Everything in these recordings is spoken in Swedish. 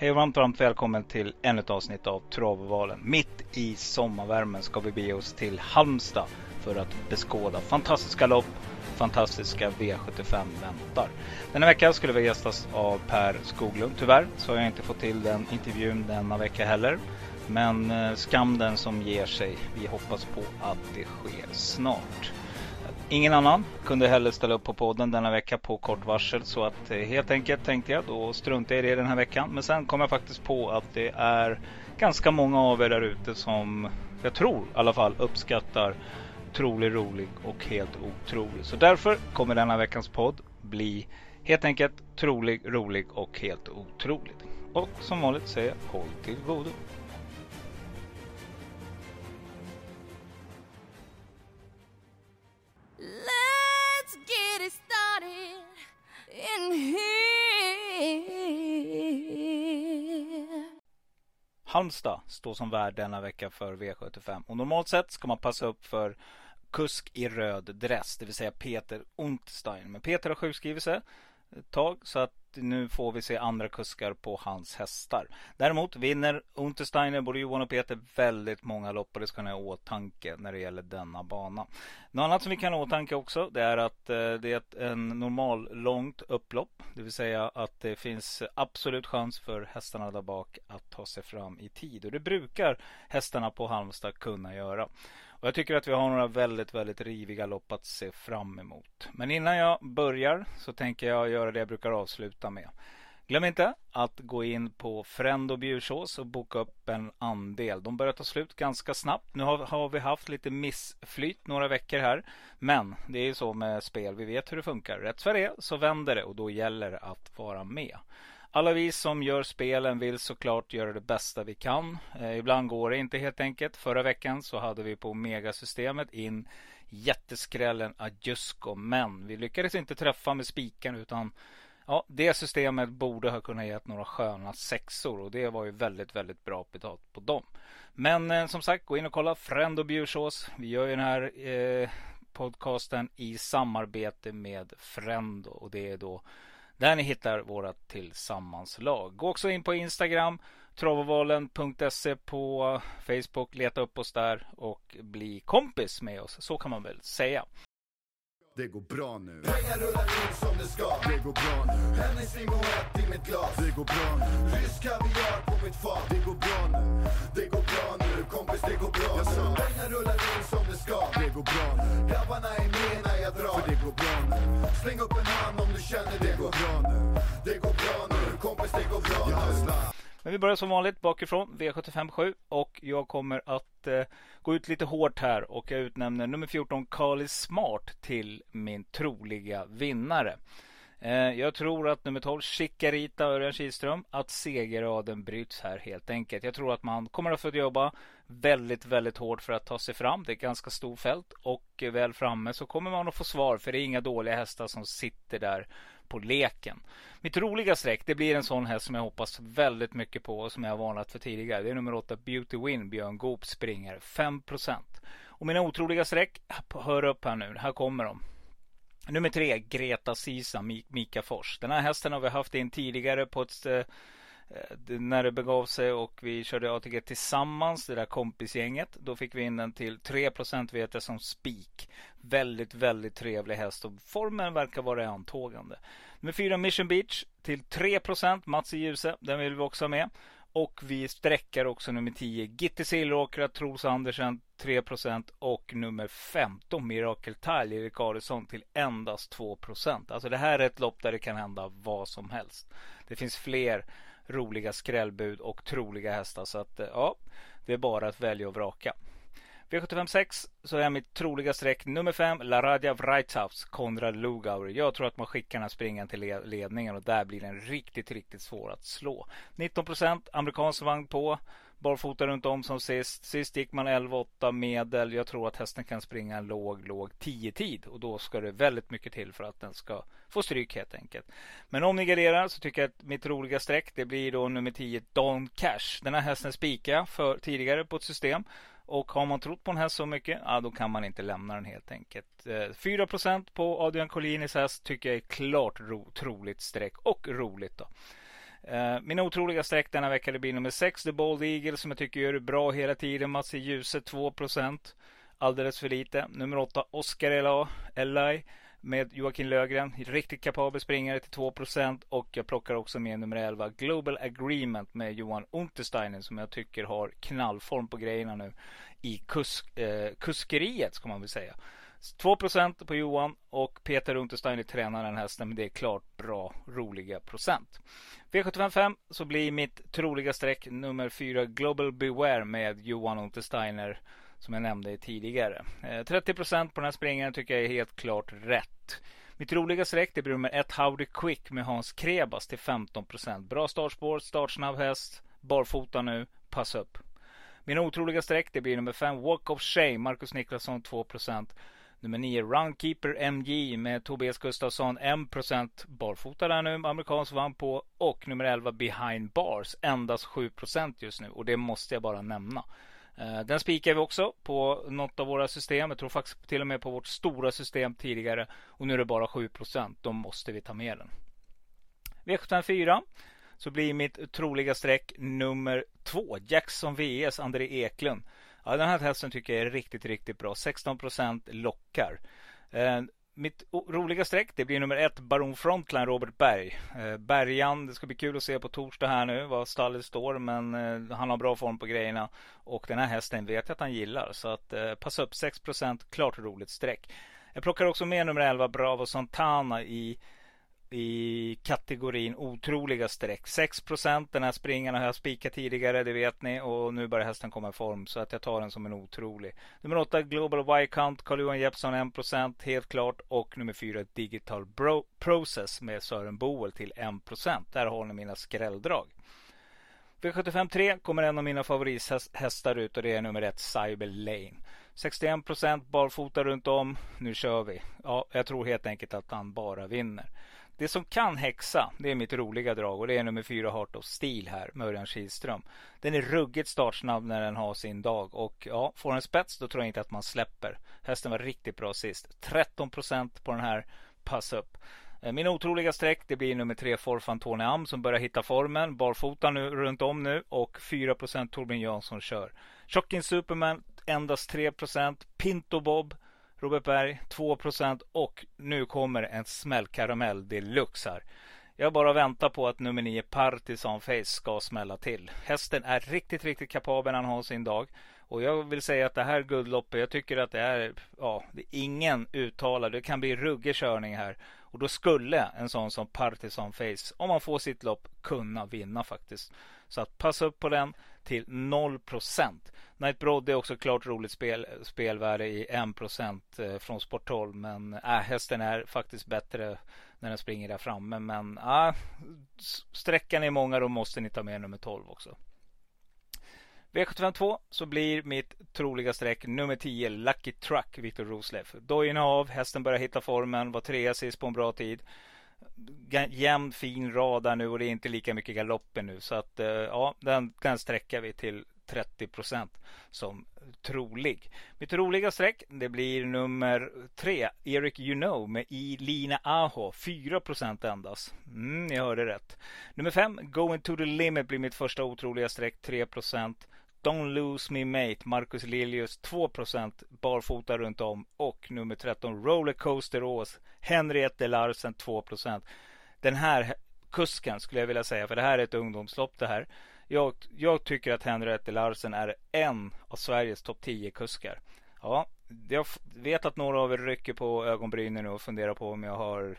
Hej och varmt, varmt välkommen till ännu ett avsnitt av Travovalen. Mitt i sommarvärmen ska vi bege oss till Halmstad för att beskåda fantastiska lopp. Fantastiska V75 väntar. Denna vecka skulle vi gästas av Per Skoglund. Tyvärr så har jag inte fått till den intervjun denna vecka heller. Men eh, skam den som ger sig. Vi hoppas på att det sker snart. Ingen annan kunde heller ställa upp på podden denna vecka på kort varsel så att eh, helt enkelt tänkte jag då struntar jag i det den här veckan. Men sen kom jag faktiskt på att det är ganska många av er där ute som jag tror i alla fall uppskattar trolig, rolig och helt otrolig. Så därför kommer denna veckans podd bli helt enkelt trolig, rolig och helt otrolig. Och som vanligt säger jag håll till godo. Halmstad står som värd denna vecka för V75 och normalt sett ska man passa upp för kusk i röd dress, det vill säga Peter Unterstein. Men Peter har sjukskrivit sig ett tag så att nu får vi se andra kuskar på hans hästar. Däremot vinner Untersteiner, både Johan och Peter, väldigt många lopp och det ska ni ha i åtanke när det gäller denna bana. Något annat som vi kan ha i åtanke också det är att eh, det är ett en normal långt upplopp. Det vill säga att det finns absolut chans för hästarna där bak att ta sig fram i tid. Och det brukar hästarna på Halmstad kunna göra. Och jag tycker att vi har några väldigt, väldigt riviga lopp att se fram emot. Men innan jag börjar så tänker jag göra det jag brukar avsluta med. Glöm inte att gå in på Frendo Bjursås och boka upp en andel. De börjar ta slut ganska snabbt. Nu har, har, vi haft lite missflyt några veckor här. Men det är ju så med spel. Vi vet hur det funkar. Rätt för det så vänder det och då gäller det att vara med. Alla vi som gör spelen vill såklart göra det bästa vi kan. Eh, ibland går det inte helt enkelt. Förra veckan så hade vi på Megasystemet in jätteskrällen Ajusco. Men vi lyckades inte träffa med spiken utan ja, det systemet borde ha kunnat ge några sköna sexor och det var ju väldigt, väldigt bra betalt på dem. Men eh, som sagt, gå in och kolla Frendo Bjursås. Vi gör ju den här eh, podcasten i samarbete med Frendo och det är då där ni hittar våra tillsammanslag. Gå också in på Instagram, travavalen.se på Facebook. Leta upp oss där och bli kompis med oss. Så kan man väl säga. Det går bra nu. Pengar rullar in som det ska. Det går bra nu. Hennessy Moët i mitt glas. Det går bra nu. Rysk kaviar på mitt fat. Det går bra nu. Det går bra nu. Kompis, det går bra nu. Pengar rullar in som det ska. Det går bra nu. Grabbarna är med när jag drar. För det går bra nu. Släng upp en hand om du känner det, det går bra nu. Det går bra nu. Kompis, det går bra nu. Men vi börjar som vanligt bakifrån V757 och jag kommer att eh, gå ut lite hårt här och jag utnämner nummer 14 Carly Smart till min troliga vinnare. Eh, jag tror att nummer 12 Chicarita Örjan Kihlström att segerraden bryts här helt enkelt. Jag tror att man kommer att få jobba väldigt, väldigt hårt för att ta sig fram. Det är ett ganska stort fält och väl framme så kommer man att få svar för det är inga dåliga hästar som sitter där på leken. Mitt roliga streck det blir en sån häst som jag hoppas väldigt mycket på och som jag har varnat för tidigare. Det är nummer 8 Beauty Win Björn Goop springer 5%. Och mina otroliga streck, hör upp här nu, här kommer de. Nummer 3 Greta Sisa Mika Fors. Den här hästen har vi haft in tidigare på ett eh, eh, när det begav sig och vi körde ATG tillsammans, det där kompisgänget. Då fick vi in den till 3 vet jag som spik. Väldigt, väldigt trevlig häst och formen verkar vara i antågande. Nummer 4 Mission Beach till 3% Mats i Ljuse, den vill vi också ha med. Och vi sträckar också nummer 10 Gitte Silveråkra, Tros Andersen 3% och nummer 15 Miracle Tile Erik Adelsson till endast 2% Alltså det här är ett lopp där det kan hända vad som helst. Det finns fler roliga skrällbud och troliga hästar. Så att eh, ja, det är bara att välja och vraka. V756 så är mitt troliga streck nummer 5 Laradja Vrajtavs Konrad Lugauer. Jag tror att man skickar den här springan till ledningen och där blir den riktigt, riktigt svår att slå. 19% amerikansk vagn på. Barfota runt om som sist. Sist gick man 11-8 medel. Jag tror att hästen kan springa en låg, låg 10-tid. Och då ska det väldigt mycket till för att den ska få stryk helt enkelt. Men om ni garderar så tycker jag att mitt roliga streck det blir då nummer 10 Don Cash. Den här hästen spikade för tidigare på ett system. Och har man trott på en häst så mycket, ja, då kan man inte lämna den helt enkelt. Eh, 4% på Adrian Collinis häst tycker jag är klart ro, troligt streck och roligt då. Eh, mina otroliga streck denna vecka det blir nummer 6, The Bold Eagle, som jag tycker gör det bra hela tiden. Mats i ljuset 2% Alldeles för lite. Nummer 8, Oscar L.A. Med Joakim Lögren. Riktigt kapabel springare till 2% och jag plockar också med nummer 11, Global Agreement med Johan Untersteiner som jag tycker har knallform på grejerna nu i kusk, eh, kuskeriet ska man väl säga. 2% på Johan och Peter Untersteiner tränar den hästen. Men det är klart bra, roliga procent. V755 så blir mitt troliga streck nummer 4 Global Beware med Johan Untersteiner. Som jag nämnde tidigare. Eh, 30% på den här springaren tycker jag är helt klart rätt. Mitt roliga streck det blir nummer 1 Howdy Quick med Hans Krebas till 15% Bra startspår, startsnabb häst, barfota nu, pass upp. Min otroliga streck det blir nummer 5 Walk of Shame, Marcus Niklasson 2% Nummer 9 Runkeeper MG med Tobias Gustafsson 1% barfota där nu. Amerikansk vann på. Och nummer 11 Behind Bars endast 7% just nu. Och det måste jag bara nämna. Eh, den spikar vi också på något av våra system. Jag tror faktiskt till och med på vårt stora system tidigare. Och nu är det bara 7%. Då måste vi ta med den. V754 så blir mitt troliga streck nummer 2 Jackson VS André Eklund. Ja, den här hästen tycker jag är riktigt, riktigt bra. 16% lockar. Eh, mitt roliga streck det blir nummer ett Baron Frontline Robert Berg. Eh, Bergan, det ska bli kul att se på torsdag här nu vad stallet står. Men eh, han har bra form på grejerna. Och den här hästen vet jag att han gillar. Så att eh, passa upp 6% klart roligt streck. Jag plockar också med nummer 11 Bravo Santana i i kategorin otroliga streck. 6% Den här springaren har jag spikat tidigare, det vet ni. Och nu börjar hästen komma i form. Så att jag tar den som en otrolig. Nummer 8 Global Y-Count, Carl-Johan Jeppsson 1% helt klart. Och nummer 4 Digital Bro Process med Sören Boel till 1% Där har ni mina skrälldrag. V75 3 kommer en av mina favorithästar ut och det är nummer 1 Cyber Lane. 61% barfota runt om. Nu kör vi. Ja, jag tror helt enkelt att han bara vinner. Det som kan häxa, det är mitt roliga drag och det är nummer fyra Heart of Steel här med Örjan Kihlström. Den är ruggigt startsnabb när den har sin dag och ja, får en spets då tror jag inte att man släpper. Hästen var riktigt bra sist. 13% på den här, pass upp. Eh, min otroliga streck det blir nummer tre Forfan Tony Am som börjar hitta formen. Barfota nu runt om nu och 4% Torbjörn Jansson kör. Chockin' Superman endast 3% Pinto Bob Robert Berg 2% och nu kommer en smällkaramell deluxe här. Jag bara väntar på att nummer 9 Partisan Face ska smälla till. Hästen är riktigt, riktigt kapabel när han har sin dag. Och jag vill säga att det här guldloppet, jag tycker att det är, ja, det är ingen uttalad. Det kan bli ruggig körning här. Och då skulle en sån som Partisan Face, om man får sitt lopp, kunna vinna faktiskt. Så att passa upp på den till 0 Night Broad är också klart roligt spel, spelvärde i 1% eh, från Sport 12. Men äh, hästen är faktiskt bättre när den springer där framme. Men äh, sträckan är många, då måste ni ta med nummer 12 också. V752 så blir mitt troliga streck nummer 10 Lucky Truck Viktor Rosleff. Dojorna av, hästen börjar hitta formen, var trea sist på en bra tid. Jämn fin rad där nu och det är inte lika mycket galopper nu. Så att eh, ja, den, den sträcker vi till 30% som trolig. Mitt roliga streck det blir nummer 3 Eric You Know med Lina Aho 4 endast. Mm, ni hörde rätt. Nummer 5 Going to the Limit blir mitt första otroliga streck 3% Don't Lose Me Mate, Marcus Lilius 2% barfota runt om och nummer 13 Rollercoaster Ås, Henriette Larsen 2% Den här kusken skulle jag vilja säga, för det här är ett ungdomslopp det här. Jag, jag tycker att Henriette Larsen är en av Sveriges topp 10 kuskar. Ja, jag vet att några av er rycker på ögonbrynen och funderar på om jag har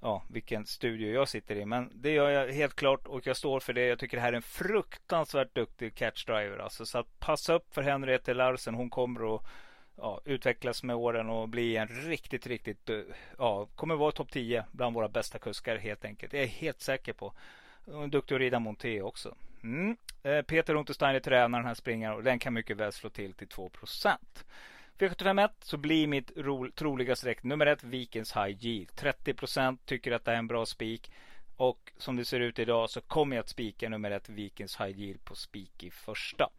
ja, vilken studio jag sitter i. Men det gör jag helt klart och jag står för det. Jag tycker det här är en fruktansvärt duktig catchdriver. Alltså, så att passa upp för Henriette Larsen. Hon kommer att ja, utvecklas med åren och bli en riktigt, riktigt, eh, ja, kommer vara topp 10 bland våra bästa kuskar helt enkelt. Det är jag helt säker på. Och duktig att rida monté också. Mm. Eh, Peter Untersteiner tränar den här springaren och den kan mycket väl slå till till 2% V751 så blir mitt troliga streck nummer ett Vikens High Yield. 30% tycker att det är en bra spik. Och som det ser ut idag så kommer jag att spika nummer ett Vikens High Yield på spik i första.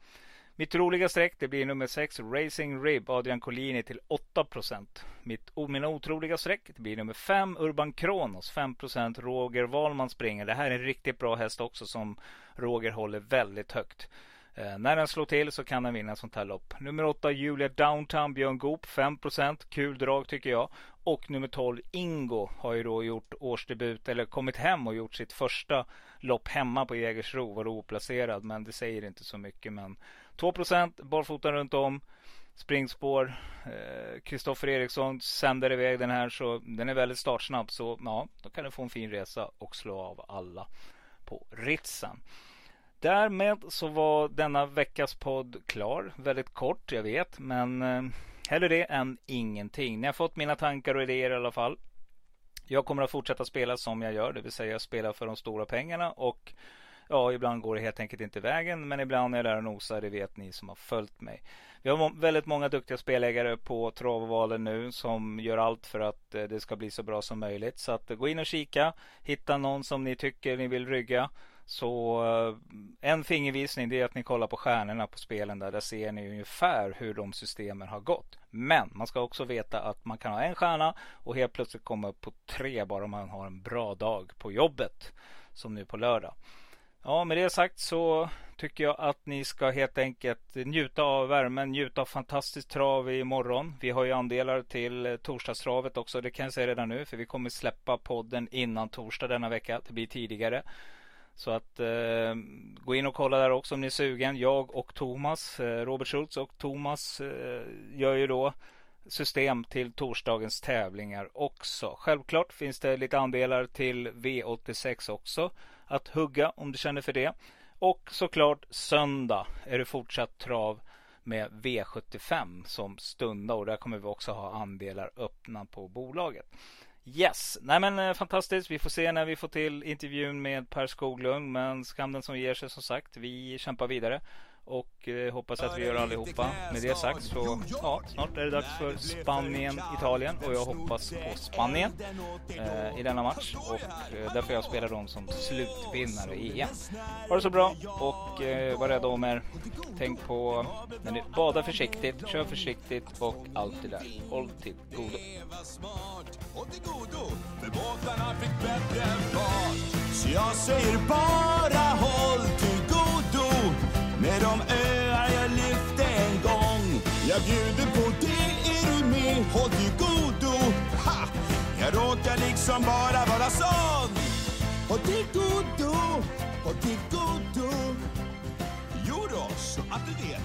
Mitt roliga streck det blir nummer 6 Racing Rib Adrian Collini till 8% Mitt, Mina otroliga streck det blir nummer 5 Urban Kronos 5 Roger Wahlman springer. Det här är en riktigt bra häst också som Roger håller väldigt högt. Eh, när den slår till så kan den vinna sånt här lopp. Nummer 8 Julia Downtown Björn Goop 5% Kul drag tycker jag. Och nummer 12 Ingo har ju då gjort årsdebut eller kommit hem och gjort sitt första lopp hemma på Jägersro. Var oplacerad men det säger inte så mycket. Men 2% barfota runt om. Springspår. Eh, Kristoffer eh, Eriksson sänder iväg den här så den är väldigt startsnabb. Så ja, då kan du få en fin resa och slå av alla på Ritsen. Därmed så var denna veckas podd klar. Väldigt kort, jag vet, men eh, hellre det än ingenting. Ni har fått mina tankar och idéer i alla fall. Jag kommer att fortsätta spela som jag gör, det vill säga spela för de stora pengarna och ja, ibland går det helt enkelt inte vägen, men ibland är jag där och nosar, det vet ni som har följt mig. Vi har väldigt många duktiga spelägare på travvalen nu som gör allt för att eh, det ska bli så bra som möjligt. Så att eh, gå in och kika, hitta någon som ni tycker ni vill rygga så eh, en fingervisning det är att ni kollar på stjärnorna på spelen där. Där ser ni ungefär hur de systemen har gått. Men man ska också veta att man kan ha en stjärna och helt plötsligt komma upp på tre bara om man har en bra dag på jobbet. Som nu på lördag. Ja, med det sagt så tycker jag att ni ska helt enkelt njuta av värmen, njuta av fantastiskt trav imorgon. Vi har ju andelar till eh, torsdagstravet också, det kan jag säga redan nu, för vi kommer släppa podden innan torsdag denna vecka. Det blir tidigare. Så att eh, gå in och kolla där också om ni är sugen. Jag och Thomas, eh, Robert Schultz och Thomas eh, gör ju då system till torsdagens tävlingar också. Självklart finns det lite andelar till V86 också att hugga om du känner för det. Och såklart söndag är det fortsatt trav med V75 som stundar och där kommer vi också ha andelar öppna på bolaget. Yes, nej men eh, fantastiskt. Vi får se när vi får till intervjun med Per Skoglund. Men skam den som ger sig som sagt. Vi kämpar vidare. Och eh, hoppas att vi gör allihopa. Med det sagt så ja, snart är det dags för Spanien, Italien. Och jag hoppas på Spanien eh, i denna match. Och eh, därför jag spelar dem som slutvinnare i EM. Ha det så bra och eh, var rädda om er. Tänk på när ni badar försiktigt, kör försiktigt och allt det där. Håll till godo. Så jag säger bara håll till med de öar jag lyfte en gång. Jag bjuder på det, är du med? Håll dig godo. Ha! Jag råkar liksom bara vara sån. Håll dig godo, håll dig godo. Jo då, så att du vet.